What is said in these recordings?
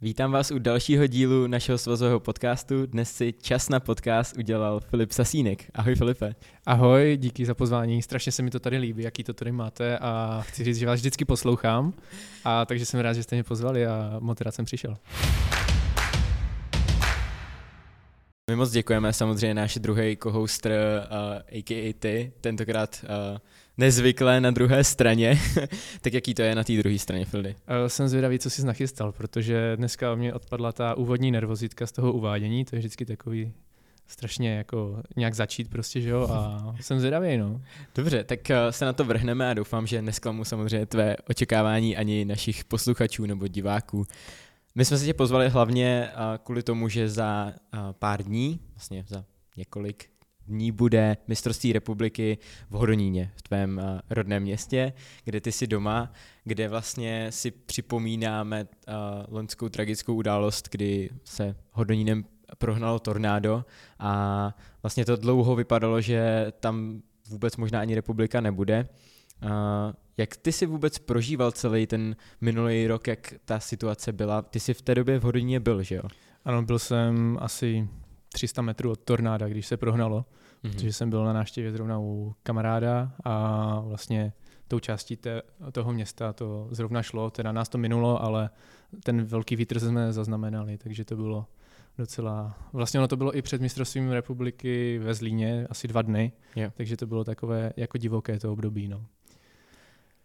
Vítám vás u dalšího dílu našeho svazového podcastu. Dnes si čas na podcast udělal Filip Sasínek. Ahoj Filipe. Ahoj, díky za pozvání. Strašně se mi to tady líbí, jaký to tady máte a chci říct, že vás vždycky poslouchám. A takže jsem rád, že jste mě pozvali a moc rád jsem přišel. My moc děkujeme, samozřejmě náš druhý co-hoster, uh, a.k.a. ty, tentokrát uh, nezvyklé na druhé straně. tak jaký to je na té druhé straně, Fildy? Uh, jsem zvědavý, co jsi nachystal, protože dneska mě odpadla ta úvodní nervozitka z toho uvádění, to je vždycky takový strašně jako nějak začít prostě, že jo, a jsem zvědavý, no. Dobře, tak uh, se na to vrhneme a doufám, že nesklamu samozřejmě tvé očekávání ani našich posluchačů nebo diváků. My jsme se tě pozvali hlavně uh, kvůli tomu, že za pár dní, vlastně za několik dní bude mistrovství republiky v Hodoníně, v tvém uh, rodném městě, kde ty jsi doma, kde vlastně si připomínáme uh, loňskou tragickou událost, kdy se Hodonínem prohnalo tornádo a vlastně to dlouho vypadalo, že tam vůbec možná ani republika nebude. Uh, jak ty si vůbec prožíval celý ten minulý rok, jak ta situace byla? Ty jsi v té době v Hodině byl, že jo? Ano, byl jsem asi 300 metrů od tornáda, když se prohnalo, mm-hmm. protože jsem byl na návštěvě zrovna u kamaráda a vlastně tou částí té, toho města to zrovna šlo, teda nás to minulo, ale ten velký vítr jsme zaznamenali, takže to bylo docela, vlastně ono to bylo i před mistrovstvím republiky ve Zlíně, asi dva dny, yeah. takže to bylo takové jako divoké to období, no.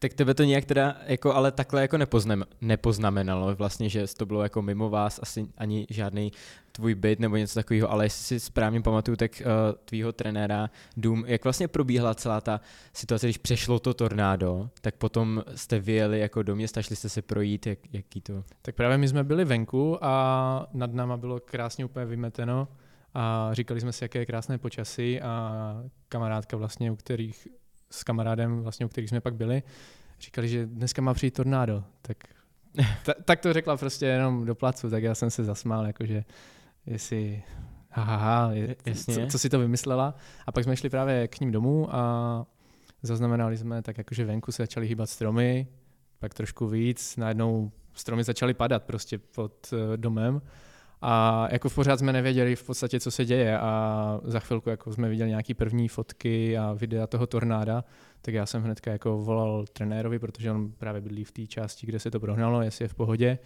Tak tebe to nějak teda jako ale takhle jako nepoznam, nepoznamenalo vlastně, že to bylo jako mimo vás asi ani žádný tvůj byt nebo něco takového, ale jestli si správně pamatuju, tak uh, tvýho trenéra Dům, jak vlastně probíhala celá ta situace, když přešlo to tornádo, tak potom jste vyjeli jako do města, šli jste se projít, jak, jaký to? Tak právě my jsme byli venku a nad náma bylo krásně úplně vymeteno a říkali jsme si, jaké je krásné počasí a kamarádka vlastně, u kterých s kamarádem, vlastně, u kterých jsme pak byli, říkali, že dneska má přijít tornádo, tak, ta, tak to řekla prostě jenom do placu, tak já jsem se zasmál, jakože jestli ha, ha, je, Jasně. Co, co si to vymyslela. A pak jsme šli právě k ním domů a zaznamenali jsme tak jakože venku se začaly hýbat stromy, pak trošku víc, najednou stromy začaly padat prostě pod uh, domem a jako v pořád jsme nevěděli v podstatě, co se děje a za chvilku jako jsme viděli nějaké první fotky a videa toho tornáda, tak já jsem hnedka jako volal trenérovi, protože on právě bydlí v té části, kde se to prohnalo, jestli je v pohodě.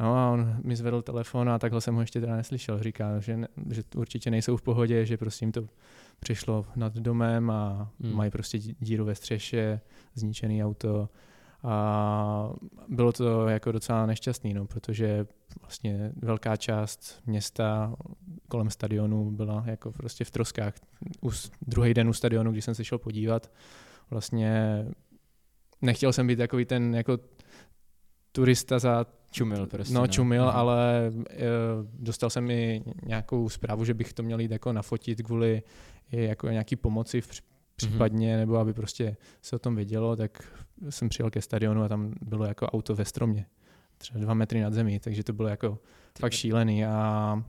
No a on mi zvedl telefon a takhle jsem ho ještě teda neslyšel. Říká, že, ne, že určitě nejsou v pohodě, že prostě jim to přišlo nad domem a hmm. mají prostě díru ve střeše, zničený auto a bylo to jako docela nešťastný, no, protože vlastně velká část města kolem stadionu byla jako prostě v troskách. Už druhý den u stadionu, když jsem se šel podívat, vlastně nechtěl jsem být takový ten jako turista za Čumil prostě. No, no. čumil, no. ale e, dostal jsem i nějakou zprávu, že bych to měl jít jako nafotit kvůli jako nějaký pomoci v případně, mm-hmm. nebo aby prostě se o tom vědělo, tak jsem přijel ke stadionu a tam bylo jako auto ve stromě, třeba dva metry nad zemí, takže to bylo jako Ty fakt šílený a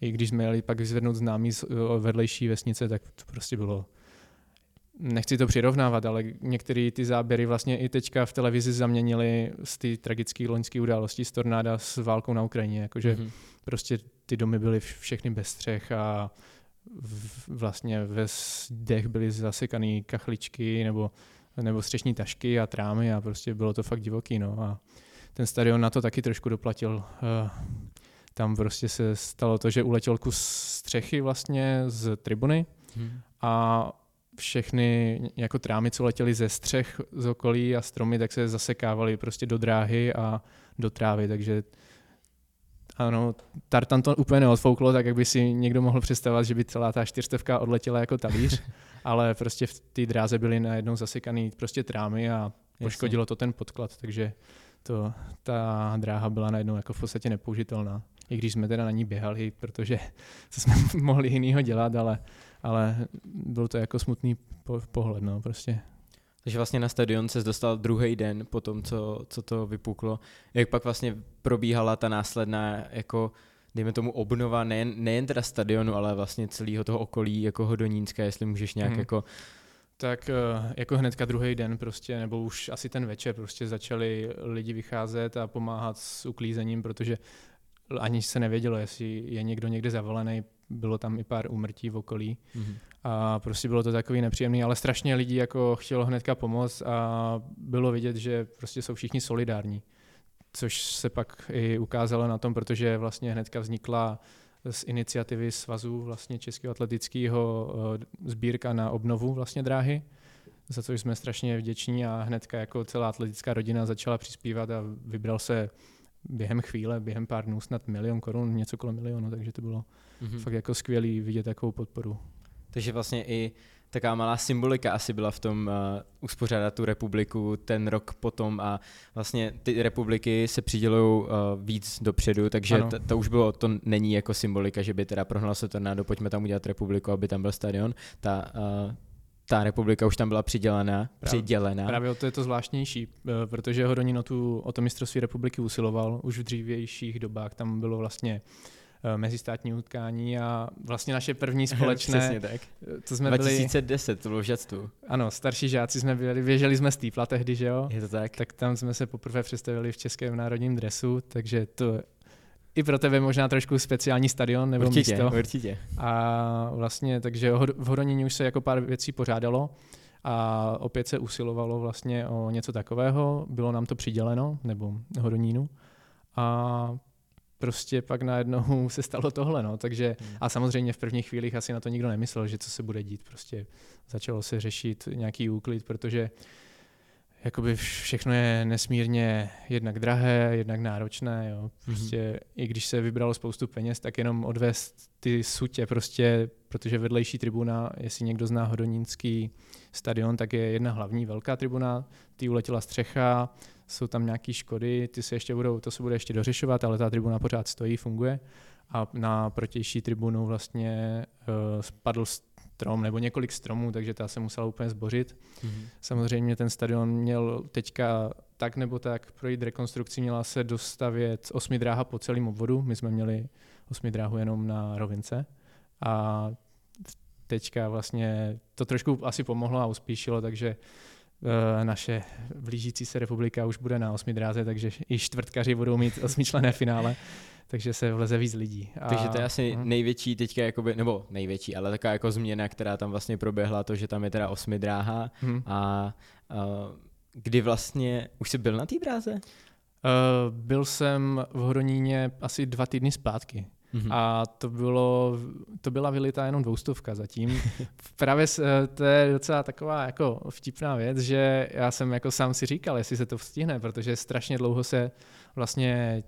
i když jsme jeli pak vyzvednout známý z vedlejší vesnice, tak to prostě bylo nechci to přirovnávat, ale některé ty záběry vlastně i teďka v televizi zaměnili z té tragické loňské události z tornáda s válkou na Ukrajině, jakože mm-hmm. prostě ty domy byly všechny bez střech a vlastně ve dech byly zasekané kachličky nebo, nebo střešní tašky a trámy a prostě bylo to fakt divoký. No. A ten stadion na to taky trošku doplatil. Eh, tam prostě se stalo to, že uletěl kus střechy vlastně z tribuny hmm. a všechny jako trámy, co letěly ze střech z okolí a stromy, tak se zasekávaly prostě do dráhy a do trávy, takže ano, tartan to úplně neodfouklo, tak jak by si někdo mohl představovat, že by celá ta čtyřstovka odletěla jako talíř, ale prostě v té dráze byly najednou zasekaný prostě trámy a poškodilo to ten podklad, takže to, ta dráha byla najednou jako v podstatě nepoužitelná. I když jsme teda na ní běhali, protože co jsme mohli jinýho dělat, ale, ale byl to jako smutný po, pohled, no, prostě. Takže vlastně na stadion se dostal druhý den po tom, co, co to vypuklo. Jak pak vlastně probíhala ta následná jako dejme tomu obnova nejen, nejen teda stadionu, ale vlastně celého toho okolí jako Hodonínska, jestli můžeš nějak hmm. jako tak eh, jako hnedka druhý den prostě, nebo už asi ten večer prostě začali lidi vycházet a pomáhat s uklízením, protože ani se nevědělo, jestli je někdo někde zavolený, bylo tam i pár úmrtí v okolí. Mm-hmm. A prostě bylo to takový nepříjemný, ale strašně lidí jako chtělo hnedka pomoct a bylo vidět, že prostě jsou všichni solidární. Což se pak i ukázalo na tom, protože vlastně hnedka vznikla z iniciativy svazu vlastně Českého atletického eh, sbírka na obnovu vlastně dráhy, za což jsme strašně vděční a hnedka jako celá atletická rodina začala přispívat a vybral se během chvíle, během pár dnů snad milion korun, něco kolem milionu, takže to bylo mm-hmm. fakt jako skvělý vidět takovou podporu. Takže vlastně i taková malá symbolika asi byla v tom uh, uspořádat tu republiku ten rok potom a vlastně ty republiky se přidělují uh, víc dopředu, takže to, to už bylo, to není jako symbolika, že by teda prohnal se tornádo, pojďme tam udělat republiku, aby tam byl stadion. Ta, uh, ta republika už tam byla přidělená, právě, přidělená. Právě o to je to zvláštnější, protože Hodonín o, tu, o to mistrovství republiky usiloval už v dřívějších dobách, tam bylo vlastně Eh, mezistátní utkání a vlastně naše první společné... Přesně tak. To jsme 2010, byli, to bylo v Ano, starší žáci jsme byli, běželi jsme z Týpla tehdy, že jo? Je to tak. Tak tam jsme se poprvé představili v českém národním dresu, takže to i pro tebe možná trošku speciální stadion nebo určitě, místo. Určitě, A vlastně, takže v Horonění už se jako pár věcí pořádalo a opět se usilovalo vlastně o něco takového, bylo nám to přiděleno, nebo Horonínu. A prostě pak najednou se stalo tohle, no, takže hmm. a samozřejmě v prvních chvílích asi na to nikdo nemyslel, že co se bude dít, prostě začalo se řešit nějaký úklid, protože jakoby všechno je nesmírně jednak drahé, jednak náročné, jo. Prostě mm-hmm. i když se vybralo spoustu peněz, tak jenom odvést ty sutě prostě, protože vedlejší tribuna, jestli někdo zná Hodonínský stadion, tak je jedna hlavní velká tribuna, ty uletěla střecha, jsou tam nějaké škody, ty se ještě budou, to se bude ještě dořešovat, ale ta tribuna pořád stojí, funguje. A na protější tribunu vlastně uh, spadl strom nebo několik stromů, takže ta se musela úplně zbořit. Mm-hmm. Samozřejmě ten stadion měl teďka tak nebo tak projít rekonstrukcí, měla se dostavět osmi dráha po celém obvodu, my jsme měli osmi dráhu jenom na rovince a teďka vlastně to trošku asi pomohlo a uspíšilo, takže naše blížící se republika už bude na osmi dráze, takže i čtvrtkaři budou mít osmičlené finále, takže se vleze víc lidí. A, takže to je asi uh, největší teďka, jakoby, nebo největší, ale taková jako změna, která tam vlastně proběhla, to, že tam je teda osmi dráha uh, a uh, kdy vlastně, už jsi byl na té dráze? Uh, byl jsem v Hroníně asi dva týdny zpátky. Mm-hmm. A to, bylo, to byla vylitá jenom dvoustovka zatím. Právě eh, to je docela taková jako vtipná věc, že já jsem jako sám si říkal, jestli se to stihne, protože strašně dlouho se vlastně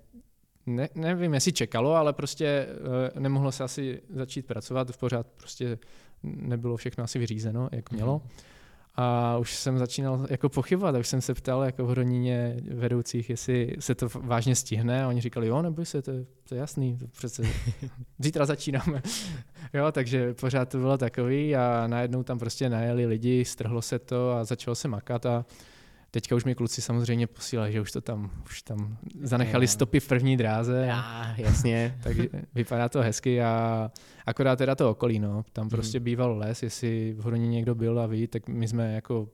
ne, nevím, jestli čekalo, ale prostě uh, nemohlo se asi začít pracovat, v pořád prostě nebylo všechno asi vyřízeno, jak mělo. Mm-hmm. A už jsem začínal jako pochybovat, už jsem se ptal jako v Hroníně vedoucích, jestli se to vážně stihne a oni říkali, jo, neboj se, to, to je jasný, to přece zítra začínáme. jo, takže pořád to bylo takový a najednou tam prostě najeli lidi, strhlo se to a začalo se makat a Teďka už mi kluci samozřejmě posílají, že už to tam, už tam zanechali stopy v první dráze. Já, jasně. takže vypadá to hezky a akorát teda to okolí, no. Tam mhm. prostě hmm. býval les, jestli v Hroní někdo byl a ví, tak my jsme jako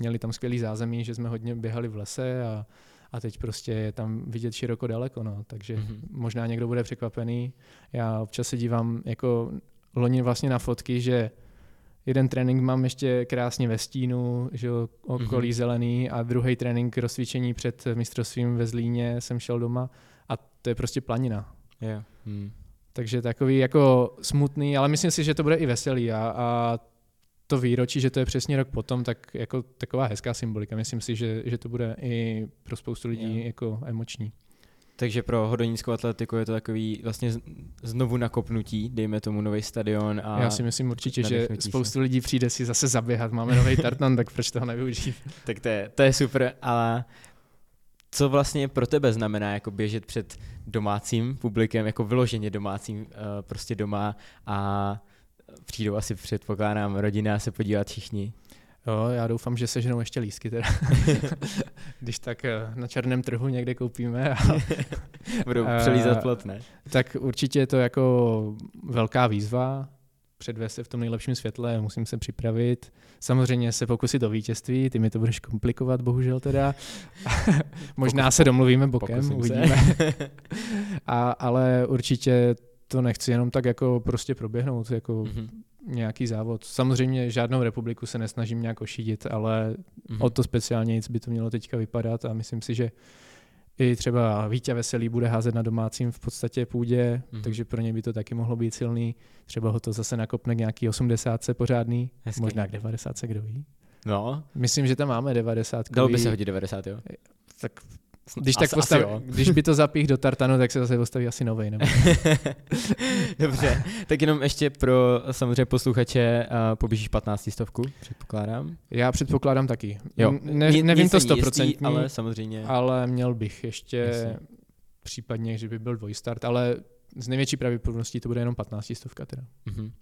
měli tam skvělý zázemí, že jsme hodně běhali v lese a, a teď prostě je tam vidět široko daleko, no. Takže hmm. možná někdo bude překvapený. Já občas se dívám jako loni vlastně na fotky, že jeden trénink mám ještě krásně ve stínu, že okolí mm-hmm. zelený a druhý trénink rozcvičení před mistrovstvím ve Zlíně jsem šel doma a to je prostě planina. Yeah. Mm. Takže takový jako smutný, ale myslím si, že to bude i veselý a, a to výročí, že to je přesně rok potom, tak jako taková hezká symbolika. Myslím si, že, že to bude i pro spoustu lidí yeah. jako emoční. Takže pro hodonínskou atletiku je to takový vlastně znovu nakopnutí, dejme tomu nový stadion. A Já si myslím určitě, že spoustu se. lidí přijde si zase zaběhat, máme nový tartan, tak proč toho nevyužít? tak to je, to je super, ale co vlastně pro tebe znamená jako běžet před domácím publikem, jako vyloženě domácím, uh, prostě doma a přijdou asi předpokládám rodina se podívat všichni. Jo, já doufám, že seženou ještě lísky teda. Když tak eh, na černém trhu někde koupíme. A, Budou přelízat plot, ne? Tak určitě je to jako velká výzva, předvést se v tom nejlepším světle, musím se připravit. Samozřejmě se pokusit o vítězství, ty mi to budeš komplikovat, bohužel teda. Možná Pokus, se domluvíme bokem, uvidíme. A, ale určitě to nechci jenom tak jako prostě proběhnout, jako Mhm. Nějaký závod. Samozřejmě žádnou republiku se nesnažím nějak ošidit, ale Mhm. o to speciálně nic by to mělo teďka vypadat a myslím si, že i třeba Vítě Veselý bude házet na domácím v podstatě půdě, Mhm. takže pro něj by to taky mohlo být silný. Třeba ho to zase nakopne k nějaký 80 pořádný, Hezky. možná k 90, kdo ví. No, Myslím, že tam máme 90. dalo by se hodit 90, jo? Tak když, Asi- tak postav, asi když by to zapích do tartanu, tak se zase postaví asi novej. Nebo... Dobře, tak jenom ještě pro samozřejmě posluchače uh, poběžíš 15 stovku, předpokládám. Já předpokládám taky. Jo. Ne, Ni- nevím to není jistý, stoprocentně, ale samozřejmě. ale měl bych ještě Jasně. případně, že by byl dvojstart, ale z největší pravděpodobností to bude jenom 15 stovka teda. Mhm.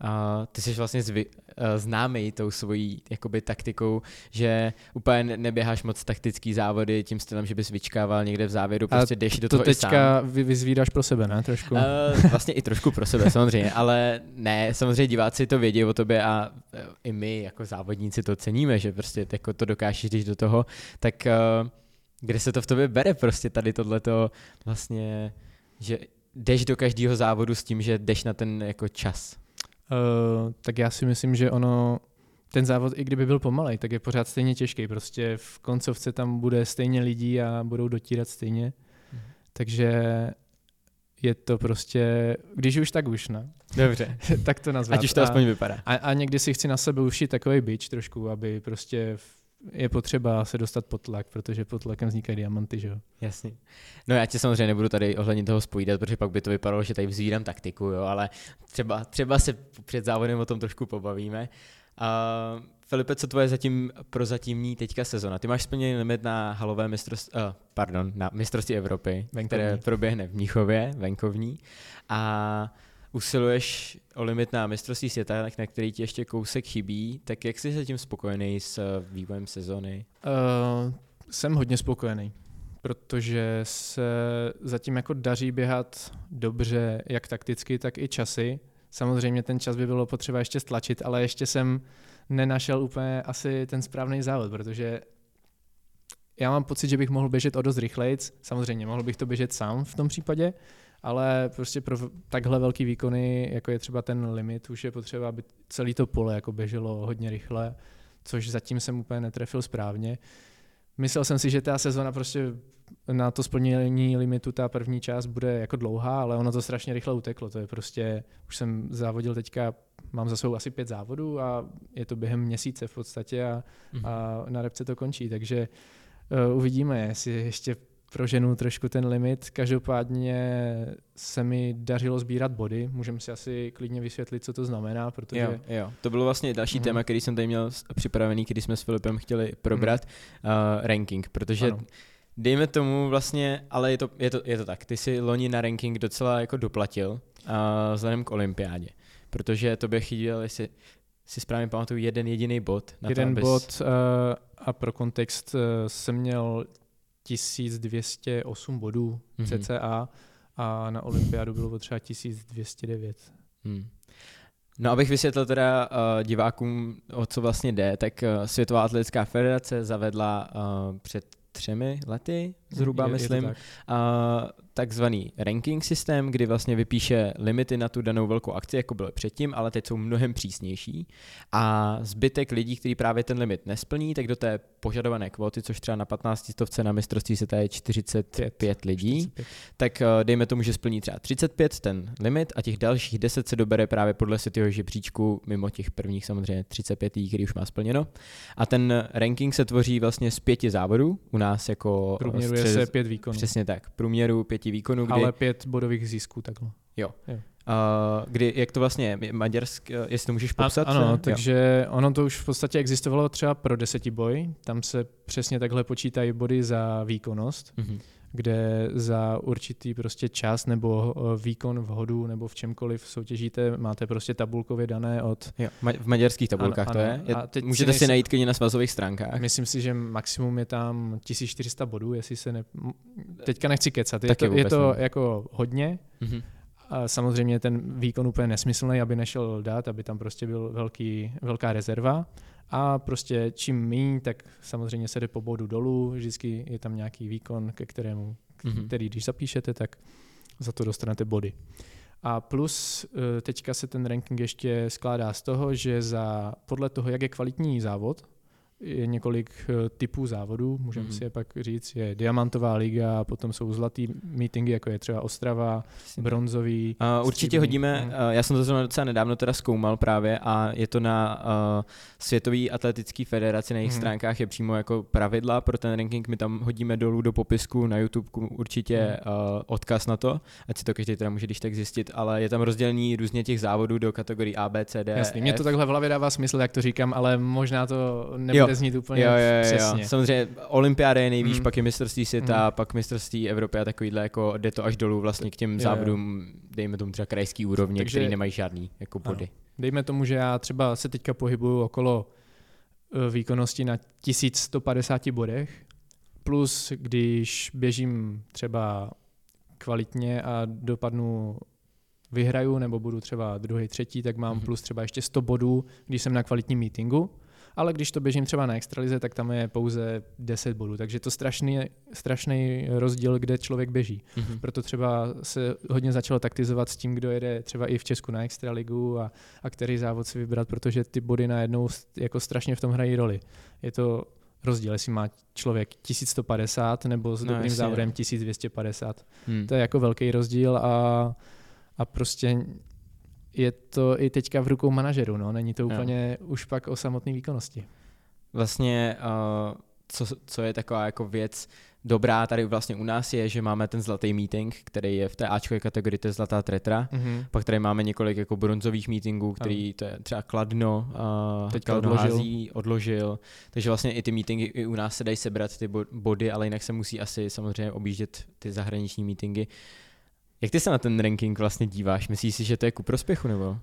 A ty jsi vlastně zvy, uh, známý tou svojí jakoby taktikou, že úplně ne- neběháš moc taktický závody tím stylem, že bys vyčkával někde v závěru, A prostě jdeš do To toho sám. teďka vy, vyzvídáš pro sebe, ne? Trošku. Uh, vlastně i trošku pro sebe, samozřejmě, ale ne, samozřejmě diváci to vědí o tobě a uh, i my jako závodníci to ceníme, že prostě jako to dokážeš, když do toho, tak uh, kde se to v tobě bere prostě tady tohleto vlastně, že jdeš do každého závodu s tím, že jdeš na ten jako čas. Uh, tak já si myslím, že ono, ten závod, i kdyby byl pomalej, tak je pořád stejně těžký. Prostě v koncovce tam bude stejně lidí a budou dotírat stejně. Mhm. Takže je to prostě, když už tak už, ne? Dobře, tak to nazvat. ať už to aspoň vypadá. a, a někdy si chci na sebe ušít takový bič trošku, aby prostě v- je potřeba se dostat pod tlak, protože pod tlakem vznikají diamanty, že jo? Jasně. No já tě samozřejmě nebudu tady ohledně toho spovídat, protože pak by to vypadalo, že tady vzvídám taktiku, jo, ale třeba, třeba se před závodem o tom trošku pobavíme. Uh, Filipe, co tvoje zatím prozatímní teďka sezona? Ty máš splněný limit na halové mistrovství, uh, pardon, na mistrovství Evropy, Venkovní. které proběhne v Mnichově, venkovní. A usiluješ o limit na mistrovství světa, na který ti ještě kousek chybí, tak jak jsi zatím spokojený s eh, vývojem sezony? Uh, jsem hodně spokojený, protože se zatím jako daří běhat dobře, jak takticky, tak i časy. Samozřejmě ten čas by bylo potřeba ještě stlačit, ale ještě jsem nenašel úplně asi ten správný závod, protože já mám pocit, že bych mohl běžet o dost rychlejc. Samozřejmě, mohl bych to běžet sám v tom případě, ale prostě pro takhle velký výkony, jako je třeba ten limit, už je potřeba, aby celý to pole jako běželo hodně rychle, což zatím jsem úplně netrefil správně. Myslel jsem si, že ta sezona prostě na to splnění limitu ta první část bude jako dlouhá, ale ono to strašně rychle uteklo. To je prostě, už jsem závodil teďka, mám za sebou asi pět závodů a je to během měsíce v podstatě a, a na repce to končí, takže uh, uvidíme, jestli ještě proženu trošku ten limit. Každopádně se mi dařilo sbírat body, můžeme si asi klidně vysvětlit, co to znamená, protože Jo, jo. To bylo vlastně další Mhm. téma, který jsem tady měl připravený, když jsme s Filipem chtěli probrat, uh, ranking, protože Ano. dejme tomu vlastně, ale je to, je, to, je to tak, ty si loni na ranking docela jako doplatil uh, vzhledem k olympiádě, protože to by chyběl, jestli si správně pamatuju, jeden jediný bod. Na jeden to, abys, bod uh, a pro kontext uh, jsem měl 1208 bodů Mhm. cca a na olympiádu bylo potřeba 1209. Hmm. No abych vysvětlil teda uh, divákům, o co vlastně jde, tak uh, Světová atletická federace zavedla uh, před třemi lety, zhruba Je- je myslím, tak. a takzvaný ranking systém, kdy vlastně vypíše limity na tu danou velkou akci, jako byly předtím, ale teď jsou mnohem přísnější. A zbytek lidí, kteří právě ten limit nesplní, tak do té požadované kvóty, což třeba na 15 stovce na mistrovství se je 45 Pět. lidí, 45. tak eh, dejme tomu, že splní třeba 35 ten limit a těch dalších 10 se dobere právě podle Cityho žebříčku, mimo těch prvních samozřejmě 35, lidí, který už má splněno. A ten ranking se tvoří vlastně z pěti závodů, u nás jako Průměruje střed- se pět výkonů, Přesně tak, průměru pěti výkonů, kdy, ale pět bodových zisků takhle. uh, kdy jak to vlastně je, maďarsk, eh, jestli to můžeš popsat? A, ano, Jo. takže ono to už v podstatě existovalo třeba pro desetiboj, tam se přesně takhle počítají body za výkonnost, Mhm. Kde za určitý prostě čas nebo eh, výkon v hodu nebo v čemkoliv soutěžíte, máte prostě tabulkově dané od, Jo, ma- v maďarských tabulkách Ano, to je. je A teď si můžete si nejsem- najít klidně na svazových stránkách. myslím si, že maximum je tam 1400 bodů, jestli se ne... Teďka nechci kecat, je Taky to, je to ne. jako hodně, Mhm. a samozřejmě ten výkon úplně nesmyslný, aby nešel dát, aby tam prostě byl velký, velká rezerva. A prostě čím méně, tak samozřejmě se jde po bodu dolů, vždycky je tam nějaký výkon, ke kterému, Mhm. který když zapíšete, tak za to dostanete body. A plus eh, teďka se ten ranking ještě skládá z toho, že za podle toho, jak je kvalitní závod, je několik eh, typů závodů, můžeme mm. si je pak říct, je diamantová liga, potom jsou zlatý meetingy, jako je třeba Ostrava, bronzový. Uh, určitě hodíme, uh, já jsem to zrovna docela nedávno teda zkoumal právě a je to na uh, Světové atletické federaci, na jejich mm. stránkách je přímo jako pravidla pro ten ranking, my tam hodíme dolů do popisku na YouTube určitě mm. uh, odkaz na to, ať si to každý teda může když tak zjistit, ale je tam rozdělení různě těch závodů do kategorií A, B, C, D, Jasný, mě to takhle v hlavě dává smysl, jak to říkám, ale možná to nebude bude znít úplně jo, jo, jo, přesně. Jo. Samozřejmě olympiáda je nejvíc, mm. pak je mistrovství světa, mm. pak mistrovství Evropy a takovýhle, jako jde to až dolů vlastně k těm jo, závodům, dejme tomu třeba krajský úrovně, Takže, který nemají žádný jako body. Ano. Dejme tomu, že já třeba se teďka pohybuju okolo e, výkonnosti na 1150 bodech, plus když běžím třeba kvalitně a dopadnu vyhraju nebo budu třeba druhý, třetí, tak mám mm-hmm. plus třeba ještě 100 bodů, když jsem na kvalitním meetingu ale když to běžím třeba na extralize, tak tam je pouze 10 bodů, takže to strašný, strašný rozdíl, kde člověk běží. Mm-hmm. Proto třeba se hodně začalo taktizovat s tím, kdo jede třeba i v Česku na extraligu a, a který závod si vybrat, protože ty body najednou jako strašně v tom hrají roli. Je to rozdíl, jestli má člověk 1150 nebo s no, dobrým jasně, závodem 1250. Hmm. To je jako velký rozdíl a, a prostě je to i teďka v rukou manažerů, no. není to úplně jo. už pak o samotné výkonnosti. Vlastně, uh, co, co je taková jako věc dobrá tady vlastně u nás je, že máme ten zlatý meeting, který je v té Ačkové kategorii, to je zlatá tretra. Mm-hmm. Pak tady máme několik jako bronzových meetingů, který to je třeba Kladno, uh, Teďka Kladno odložil. Hází, odložil. Takže vlastně i ty meetingy i u nás se dají sebrat ty body, ale jinak se musí asi samozřejmě objíždět ty zahraniční meetingy. Jak ty se na ten ranking vlastně díváš? Myslíš si, že to je ku prospěchu nebo? Uh,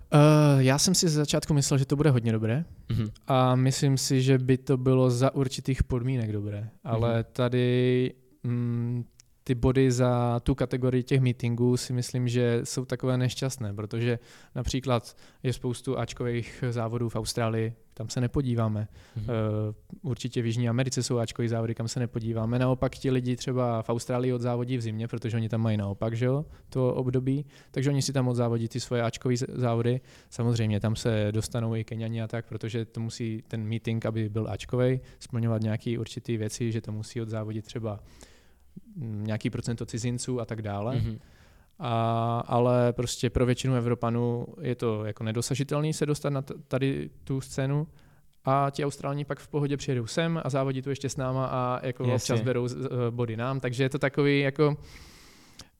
já jsem si ze začátku myslel, že to bude hodně dobré uh-huh. a myslím si, že by to bylo za určitých podmínek dobré, ale uh-huh. tady mm, ty body za tu kategorii těch meetingů si myslím, že jsou takové nešťastné, protože například je spoustu Ačkových závodů v Austrálii, tam se nepodíváme. Mm-hmm. Určitě v Jižní Americe jsou Ačkový závody, kam se nepodíváme. Naopak ti lidi třeba v Austrálii odzávodí v zimě, protože oni tam mají naopak, že jo, to období, takže oni si tam odzávodí ty svoje Ačkové závody. Samozřejmě tam se dostanou i Keniani a tak, protože to musí ten meeting, aby byl Ačkový, splňovat nějaké určité věci, že to musí odzávodit třeba nějaký procento cizinců a tak dále. Mm-hmm. A, ale prostě pro většinu Evropanů je to jako nedosažitelný se dostat na tady tu scénu a ti Australani pak v pohodě přijedou sem a závodí tu ještě s náma a jako Jasně. občas berou uh, body nám, takže je to takový jako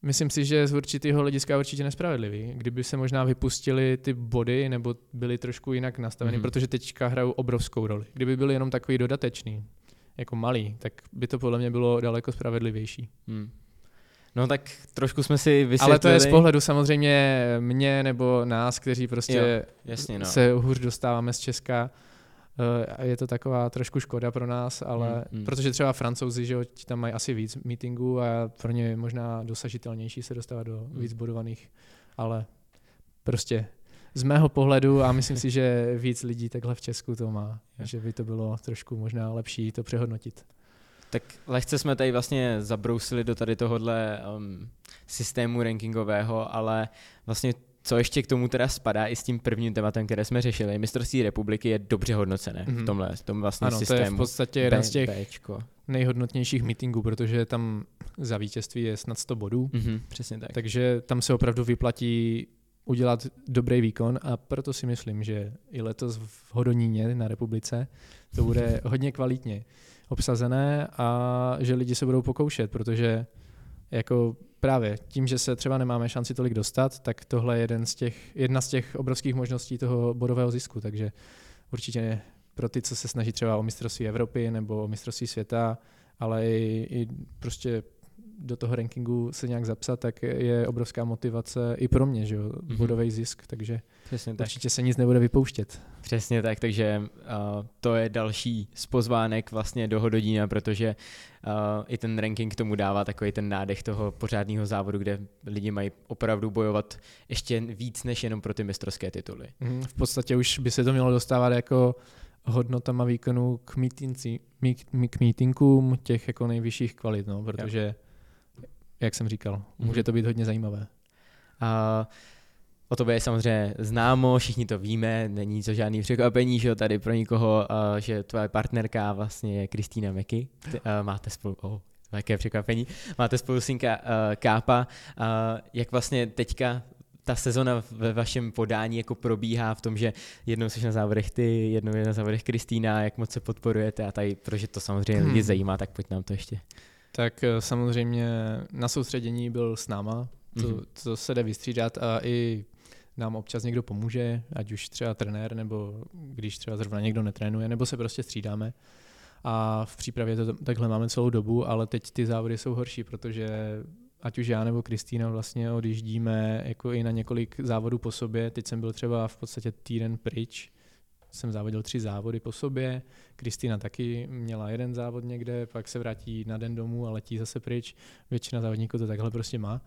Myslím si, že z určitého hlediska určitě nespravedlivý. Kdyby se možná vypustili ty body nebo byly trošku jinak nastaveny, mm-hmm. protože teďka hrajou obrovskou roli. Kdyby byly jenom takový dodatečný, jako malý, tak by to podle mě bylo daleko spravedlivější. Hmm. No tak trošku jsme si vysvětlili. Ale to je z pohledu samozřejmě mě nebo nás, kteří prostě jo, jasně, no. se hůř dostáváme z Česka. Uh, je to taková trošku škoda pro nás, ale hmm, hmm. protože třeba francouzi, že ti tam mají asi víc meetingů a pro ně je možná dosažitelnější se dostávat do hmm. víc bodovaných, ale prostě z mého pohledu a myslím si, že víc lidí takhle v Česku to má, že by to bylo trošku možná lepší to přehodnotit. Tak lehce jsme tady vlastně zabrousili do tady tohohle um, systému rankingového, ale vlastně co ještě k tomu teda spadá i s tím prvním tématem, které jsme řešili, mistrovství republiky je dobře hodnocené mm-hmm. v mhm. tomhle, v tom vlastně ano, systému. to je v podstatě jeden z těch Bčko. nejhodnotnějších meetingů, protože tam za vítězství je snad 100 bodů. Mm-hmm, přesně tak. Takže tam se opravdu vyplatí udělat dobrý výkon a proto si myslím, že i letos v Hodoníně na republice to bude hodně kvalitně obsazené a že lidi se budou pokoušet, protože jako právě tím, že se třeba nemáme šanci tolik dostat, tak tohle je jeden z těch, jedna z těch obrovských možností toho bodového zisku, takže určitě pro ty, co se snaží třeba o mistrovství Evropy nebo o mistrovství světa, ale i, i prostě do toho rankingu se nějak zapsat, tak je obrovská motivace i pro mě, že jo, mm-hmm. bodový zisk, takže Přesně tak. určitě se nic nebude vypouštět. Přesně tak, takže uh, to je další z pozvánek vlastně do Hododína, protože uh, i ten ranking tomu dává takový ten nádech toho pořádného závodu, kde lidi mají opravdu bojovat ještě víc než jenom pro ty mistrovské tituly. Mm, v podstatě už by se to mělo dostávat jako hodnotama výkonu k, mítinci, k meetingům těch jako nejvyšších kvalit, no, protože jak jsem říkal, může Mhm. to být hodně zajímavé. A o tobě je samozřejmě známo, všichni to víme, není to žádný překvapení, že tady pro nikoho, že tvoje partnerka vlastně je Kristýna Meky. Máte spolu, oh, jaké překvapení, máte spolu synka Kápa. Jak vlastně teďka ta sezona ve vašem podání jako probíhá v tom, že jednou jsi na závodech ty, jednou je na závodech Kristýna, jak moc se podporujete a tady, protože to samozřejmě lidi Hmm. zajímá, tak pojď nám to ještě. Tak eh, samozřejmě na soustředění byl s náma, to, Mhm. to se jde vystřídat a i nám občas někdo pomůže, ať už třeba trenér, nebo když třeba zrovna někdo netrénuje, nebo se prostě střídáme. A v přípravě to takhle máme celou dobu, ale teď ty závody jsou horší, protože ať už já nebo Kristýna vlastně odjíždíme jako i na několik závodů po sobě. Teď jsem byl třeba v podstatě týden pryč, jsem závodil tři závody po sobě, Kristýna taky měla jeden závod někde, pak se vrátí na den domů a letí zase pryč. Většina závodníků to takhle prostě má.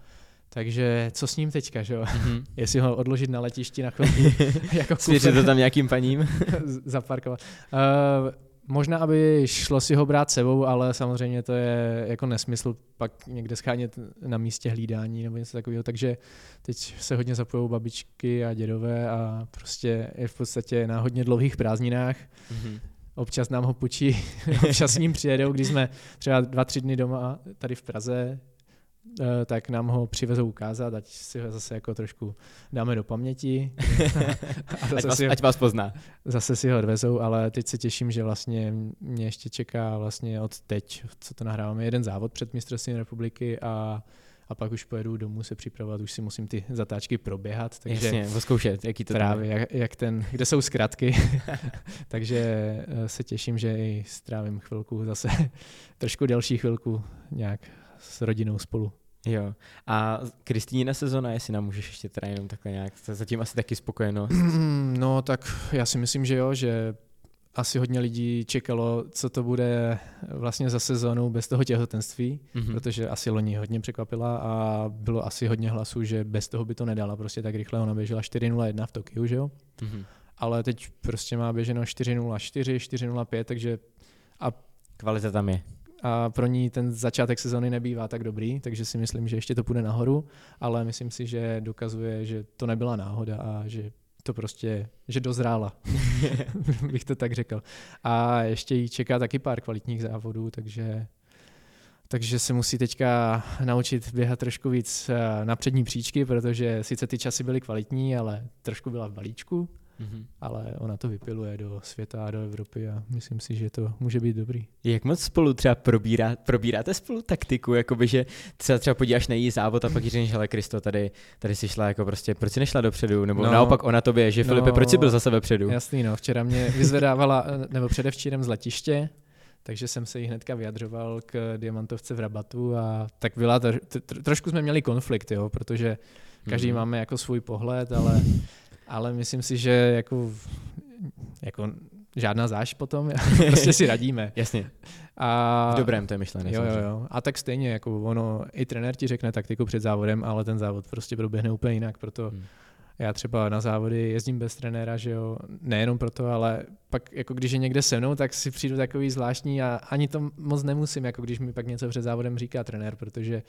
Takže co s ním teďka, že jo? Mhm. Jestli ho odložit na letišti na chvilku, jako Svěřit to tam nějakým paním? zaparkovat. Uh, možná, aby šlo si ho brát sebou, ale samozřejmě to je jako nesmysl pak někde schánět na místě hlídání nebo něco takového, takže teď se hodně zapojou babičky a dědové a prostě je v podstatě na hodně dlouhých prázdninách. Mhm. Občas nám ho půjčí, občas s ním přijedou, když jsme třeba dva, tři dny doma tady v Praze, tak nám ho přivezou ukázat, ať si ho zase jako trošku dáme do paměti. a ať, vás, si, ho, ať vás pozná. zase si ho odvezou, ale teď se těším, že vlastně mě ještě čeká vlastně od teď, co to nahráváme, jeden závod před mistrovstvím republiky a a pak už pojedu domů se připravovat, už si musím ty zatáčky proběhat, takže Jasně, zkoušet, jaký to právě, jak, jak ten, kde jsou zkratky. Takže eh, se těším, že i strávím chvilku zase, trošku delší chvilku nějak s rodinou spolu. Jo. A Kristýna sezona, jestli nám můžeš ještě teda jenom takhle nějak, to je zatím asi taky spokojeno. No tak já si myslím, že jo, že asi hodně lidí čekalo, co to bude vlastně za sezónu bez toho těhotenství, Mhm. protože asi loni hodně překvapila a bylo asi hodně hlasů, že bez toho by to nedala, prostě tak rychle ona běžela 4.01 v Tokiu, že jo? Mhm. Ale teď prostě má běženo 4.04, 4.05, takže Kvalita tam je. A pro ní ten začátek sezony nebývá tak dobrý, takže si myslím, že ještě to půjde nahoru, ale myslím si, že dokazuje, že to nebyla náhoda a že to prostě, že dozrála, bych to tak řekl. A ještě jí čeká taky pár kvalitních závodů, takže takže se musí teďka naučit běhat trošku víc eh, na přední příčky, protože sice ty časy byly kvalitní, ale trošku byla v balíčku, Mhm. ale ona to vypiluje do světa a do Evropy a myslím si, že to může být dobrý. Jak moc spolu třeba probírá, probíráte spolu taktiku, jakoby, že třeba, třeba podíváš na její závod a pak jí řekneš, hele Kristo, tady, tady si šla jako prostě, proč jsi nešla dopředu, nebo no, No, naopak ona tobě, že no, Filipe, proč jsi byl zase vepředu? Jasný, no. Včera mě vyzvedávala, eh, nebo předevčírem z letiště, takže jsem se jí hnedka vyjadřoval k diamantovce v Rabatu a tak byla trošku jsme měli konflikt, jo, protože každý Mhm. máme jako svůj pohled, ale, ale myslím si, že jako, jako žádná záš potom, prostě si radíme. Jasně, A, v dobrém to je myšlené. Jo, jo, jo. A tak stejně, jako ono, i trenér ti řekne taktiku před závodem, ale ten závod prostě proběhne úplně jinak, proto Hmm. já třeba na závody jezdím bez trenéra, že jo, nejenom proto, ale pak jako když je někde se mnou, tak si přijdu takový zvláštní a ani to moc nemusím, jako když mi pak něco před závodem říká trenér, protože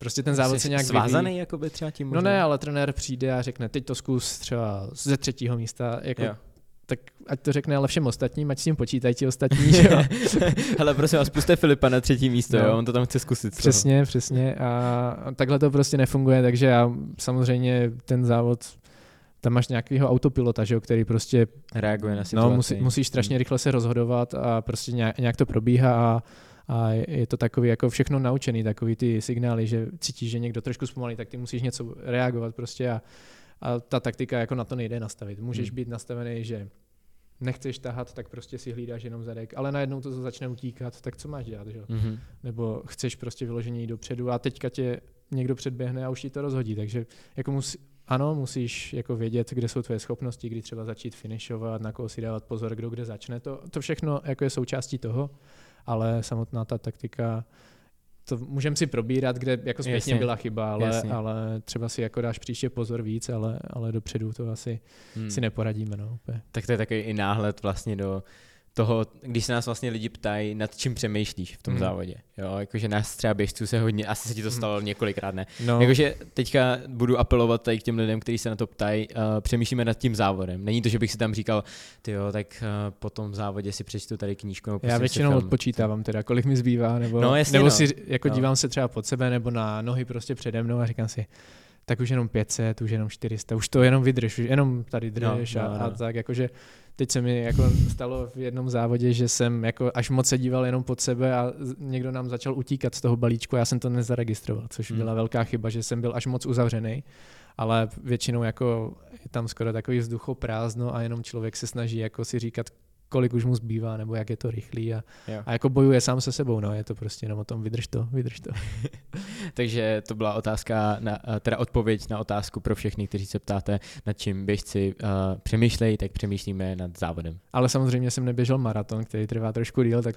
prostě ten závod Jsi se nějak svázaný vyvíjí. jakoby třeba tím No možná? ne, ale trenér přijde a řekne, teď to zkus třeba ze třetího místa, jako, Jo. tak ať to řekne ale všem ostatním, ať s tím počítají ti ostatní, jo. Hele, prosím vás, puste Filipa na třetí místo, No. jo, on to tam chce zkusit. z toho. Přesně, přesně. A takhle to prostě nefunguje, takže já samozřejmě ten závod, tam máš nějakého autopilota, že jo, který prostě, Reaguje na situaci. no, musí, musíš strašně rychle se rozhodovat a prostě nějak, nějak to probíhá a, a je to takový jako všechno naučený, takový ty signály, že cítíš, že někdo trošku zpomalí, tak ty musíš něco reagovat prostě a, a ta taktika jako na to nejde nastavit. Můžeš Hmm. být nastavený, že nechceš tahat, tak prostě si hlídáš jenom zadek, ale najednou to začne utíkat, tak co máš dělat, že jo? Mhm. nebo chceš prostě vyložení dopředu a teďka tě někdo předběhne a už ti to rozhodí, takže jako musí, ano, musíš jako vědět, kde jsou tvoje schopnosti, kdy třeba začít finišovat, na koho si dávat pozor, kdo kde začne, to, to všechno jako je součástí toho, ale samotná ta taktika, to můžeme si probírat, kde jako zpětně Jasně. byla chyba, ale, Jasně. ale třeba si jako dáš příště pozor víc, ale, ale dopředu to asi Hmm. si neporadíme. No, úplně. Tak to je takový i náhled vlastně do toho, když se nás vlastně lidi ptají, nad čím přemýšlíš v tom hmm. závodě. Jo, jakože nás třeba běžců se hodně, asi se ti to hmm. stalo hmm. několikrát, ne? No. Jakože teďka budu apelovat tady k těm lidem, kteří se na to ptají, uh, přemýšlíme nad tím závodem. Není to, že bych si tam říkal, ty jo, tak uh, po tom závodě si přečtu tady knížku. Já většinou odpočítávám teda, kolik mi zbývá, nebo, no, jasně, nebo no. si jako no. dívám se třeba pod sebe, nebo na nohy prostě přede mnou a říkám si, tak už jenom 500, už jenom 400, už to jenom vydrž, už jenom tady drž no, no, a, no. a tak, jakože teď se mi jako stalo v jednom závodě, že jsem jako až moc se díval jenom pod sebe a někdo nám začal utíkat z toho balíčku já jsem to nezaregistroval, což hmm. byla velká chyba, že jsem byl až moc uzavřený, ale většinou jako je tam skoro takový vzduchoprázdno a jenom člověk se snaží jako si říkat, kolik už mu zbývá, nebo jak je to rychlý a, a jako bojuje sám se sebou, no, je to prostě jenom o tom, vydrž to, vydrž to. Takže to byla otázka, na, teda odpověď na otázku pro všechny, kteří se ptáte, nad čím běžci uh, přemýšlejí, tak přemýšlíme nad závodem. Ale samozřejmě jsem neběžel maraton, který trvá trošku díl, tak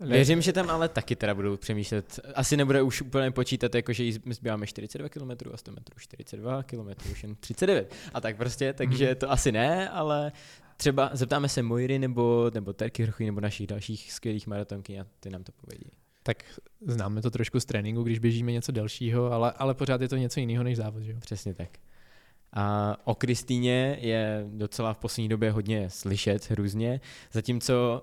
ne. Věřím, že tam ale taky teda budou přemýšlet. Asi nebude už úplně počítat, jako že zbýváme 42 km a 100 metrů, 42 km, už jen 39. A tak prostě, takže to asi ne, ale třeba zeptáme se Mojry nebo, nebo Terky Hrochy nebo našich dalších skvělých maratonky a ty nám to povědí. Tak známe to trošku z tréninku, když běžíme něco dalšího, ale, ale pořád je to něco jiného než závod. Že? Přesně tak. A o Kristýně je docela v poslední době hodně slyšet různě, zatímco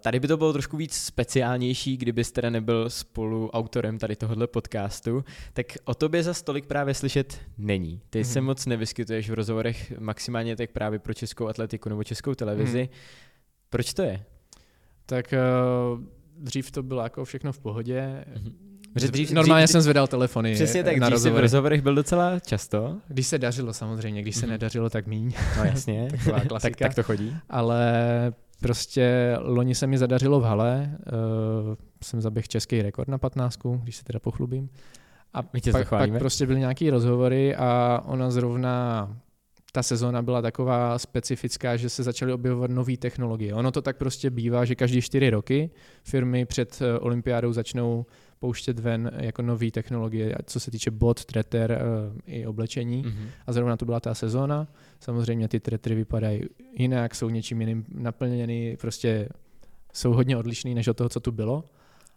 tady by to bylo trošku víc speciálnější, kdybys teda nebyl spolu autorem tady tohohle podcastu, tak o tobě za stolik právě slyšet není. Ty mm. se moc nevyskytuješ v rozhovorech maximálně tak právě pro českou atletiku nebo českou televizi. Mm. Proč to je? Tak uh, dřív to bylo jako všechno v pohodě. Mm. Dřív, Normálně dřív, jsem zvedal telefony Přesně tak, na rozhovory. v rozhovorech byl docela často. Když se dařilo samozřejmě, když se mm. nedařilo, tak míň. No jasně, Taková klasika. tak, tak to chodí. Ale Prostě loni se mi zadařilo v hale, uh, jsem zaběh český rekord na 15, když se teda pochlubím. A pak, pak prostě byly nějaký rozhovory a ona zrovna ta sezóna byla taková specifická, že se začaly objevovat nové technologie. Ono to tak prostě bývá, že každý čtyři roky firmy před eh, olympiádou začnou pouštět ven jako nové technologie, co se týče bot, treter uh, i oblečení. Mm-hmm. A zrovna to byla ta sezóna. Samozřejmě ty tretry vypadají jinak, jsou něčím jiným naplněny, prostě jsou hodně odlišný než od toho, co tu bylo.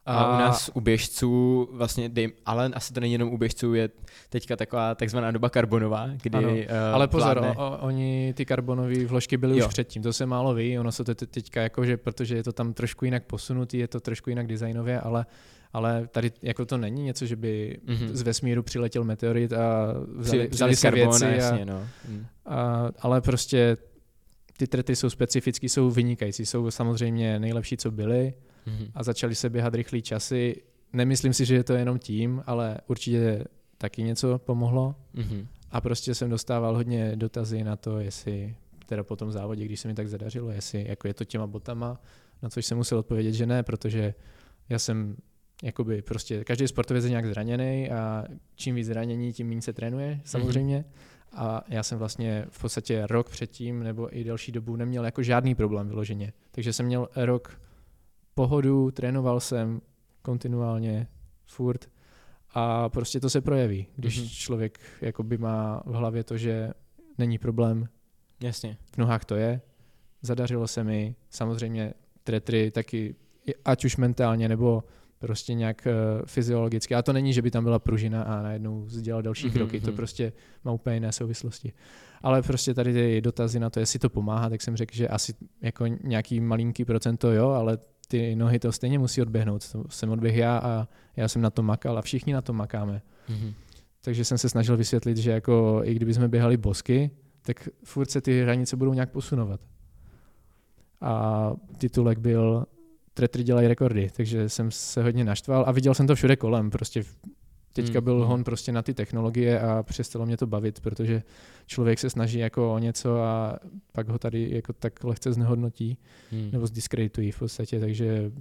A, a u nás u běžců, vlastně, dej, ale asi to není jenom u běžců, je teďka taková takzvaná doba karbonová, kdy ano, uh, Ale pozor, vládne... o, oni ty karbonové vložky byly jo. už předtím, to se málo ví, ono se to teďka jako, že protože je to tam trošku jinak posunutý, je to trošku jinak designově, ale ale tady jako to není něco, že by mm-hmm. z vesmíru přiletěl meteorit a vzali, vzali se věci. A, jasně, no. mm. a, ale prostě ty trety jsou specifické, jsou vynikající, jsou samozřejmě nejlepší, co byly mm-hmm. a začaly se běhat rychlé časy. Nemyslím si, že je to jenom tím, ale určitě taky něco pomohlo. Mm-hmm. A prostě jsem dostával hodně dotazy na to, jestli teda po tom závodě, když se mi tak zadařilo, jestli jako je to těma botama, na což jsem musel odpovědět, že ne, protože já jsem jakoby prostě každý sportovec je nějak zraněný a čím víc zranění, tím méně se trénuje mhm. samozřejmě. Mm-hmm. A já jsem vlastně v podstatě rok předtím nebo i delší dobu neměl jako žádný problém vyloženě. Takže jsem měl rok pohodu, trénoval jsem kontinuálně, furt a prostě to se projeví, když mm-hmm. člověk jakoby má v hlavě to, že není problém. Jasně. V nohách to je. Zadařilo se mi, samozřejmě tretry taky, ať už mentálně nebo prostě nějak uh, fyziologicky. A to není, že by tam byla pružina a najednou dělal další mm-hmm. kroky, to mhm. prostě má úplně jiné souvislosti. Ale prostě tady ty dotazy na to, jestli to pomáhá, tak jsem řekl, že asi jako nějaký malinký procento jo, ale ty nohy to stejně musí odběhnout. To jsem odběh já a já jsem na to makal a všichni na to makáme. Mm-hmm. Takže jsem se snažil vysvětlit, že jako i kdyby jsme běhali bosky, tak furt se ty hranice budou nějak posunovat. A titulek byl tretry dělají rekordy, takže jsem se hodně naštval a viděl jsem to všude kolem, prostě teďka hmm. byl hmm. hon prostě na ty technologie a přestalo mě to bavit, protože člověk se snaží jako o něco a pak ho tady jako tak lehce znehodnotí hmm. nebo zdiskreditují v podstatě, takže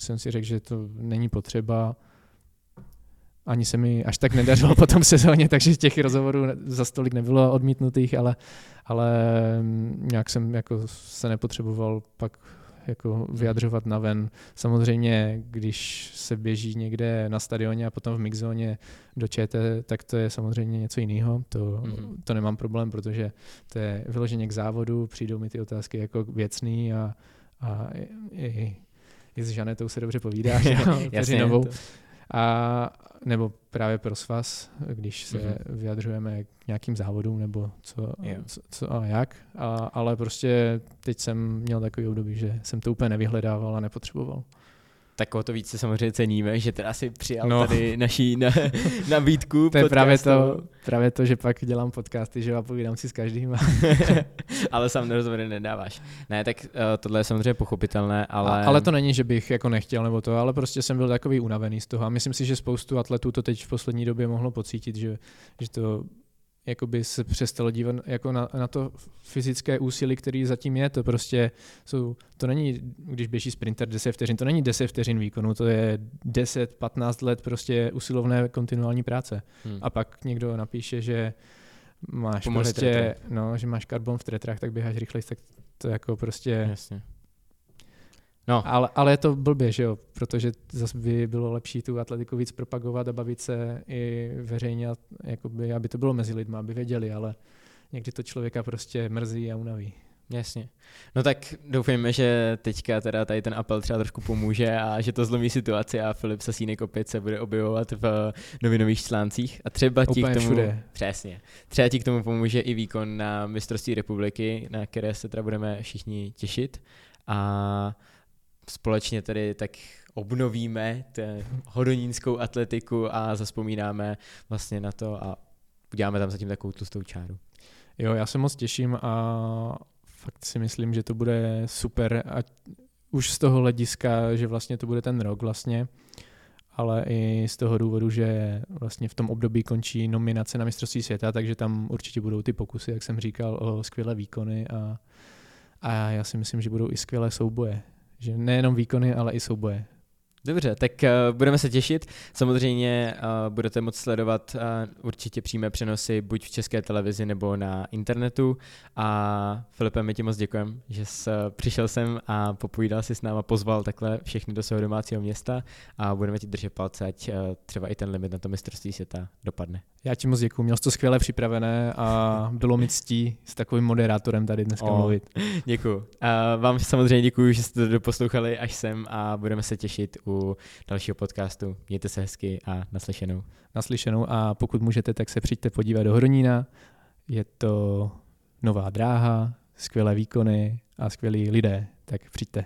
jsem si řekl, že to není potřeba. Ani se mi až tak nedařilo po tom sezóně, takže těch rozhovorů za stolik nebylo odmítnutých, ale, ale nějak jsem jako se nepotřeboval pak jako vyjadřovat na ven. Samozřejmě, když se běží někde na stadioně a potom v mixzóně do ČT, tak to je samozřejmě něco jiného. To, mm-hmm. to nemám problém, protože to je vyloženě k závodu, přijdou mi ty otázky jako věcný a, a i, i, i s Žanetou se dobře povídá, Jasně, novou. A nebo právě pro svaz, když se mm-hmm. vyjadřujeme k nějakým závodům nebo co, co, co a jak. A, ale prostě teď jsem měl takový období, že jsem to úplně nevyhledával a nepotřeboval tak o to víc se samozřejmě ceníme, že teda si přijal no. tady naší na, nabídku To je právě to, právě to, že pak dělám podcasty, že a povídám si s každým. ale sám rozhovory nedáváš. Ne, tak uh, tohle je samozřejmě pochopitelné, ale... A, ale to není, že bych jako nechtěl nebo to, ale prostě jsem byl takový unavený z toho a myslím si, že spoustu atletů to teď v poslední době mohlo pocítit, že, že to jakoby se přestalo dívat jako na, na to fyzické úsilí, který zatím je. To prostě jsou, to není, když běží sprinter 10 vteřin, to není 10 vteřin výkonu, to je 10-15 let prostě usilovné kontinuální práce. Hmm. A pak někdo napíše, že máš Pomohli prostě, no, že máš karbon v tretrách, tak běháš rychleji, tak to jako prostě... Jasně. No. Ale, ale je to blbě, že jo, protože zase by bylo lepší tu atletiku víc propagovat a bavit se i veřejně, jakoby, aby to bylo mezi lidmi, aby věděli, ale někdy to člověka prostě mrzí a unaví. Jasně. No tak doufejme, že teďka teda tady ten apel třeba trošku pomůže a že to zlomí situaci a Filip Sasínek opět se bude objevovat v novinových článcích a třeba ti k tomu... Všude. Přesně. Třeba ti k tomu pomůže i výkon na mistrovství republiky, na které se teda budeme všichni těšit a společně tedy tak obnovíme hodonínskou atletiku a zaspomínáme vlastně na to a uděláme tam zatím takovou tlustou čáru. Jo, já se moc těším a fakt si myslím, že to bude super a už z toho hlediska, že vlastně to bude ten rok vlastně, ale i z toho důvodu, že vlastně v tom období končí nominace na mistrovství světa, takže tam určitě budou ty pokusy, jak jsem říkal, o skvělé výkony a, a já si myslím, že budou i skvělé souboje. Že nejenom výkony, ale i souboje. Dobře, tak uh, budeme se těšit. Samozřejmě uh, budete moct sledovat uh, určitě přímé přenosy buď v české televizi nebo na internetu. A Filipe, my ti moc děkujeme, že jsi uh, přišel sem a popovídal si s náma, pozval takhle všechny do svého domácího města a budeme ti držet palce, ať uh, třeba i ten limit na to mistrovství světa dopadne. Já ti moc děkuji, měl jsi to skvěle připravené a bylo mi ctí s takovým moderátorem tady dneska oh, mluvit. Děkuji. A vám samozřejmě děkuji, že jste to doposlouchali až sem a budeme se těšit u dalšího podcastu. Mějte se hezky a naslyšenou. Naslyšenou a pokud můžete, tak se přijďte podívat do Hronína. Je to nová dráha, skvělé výkony a skvělí lidé, tak přijďte.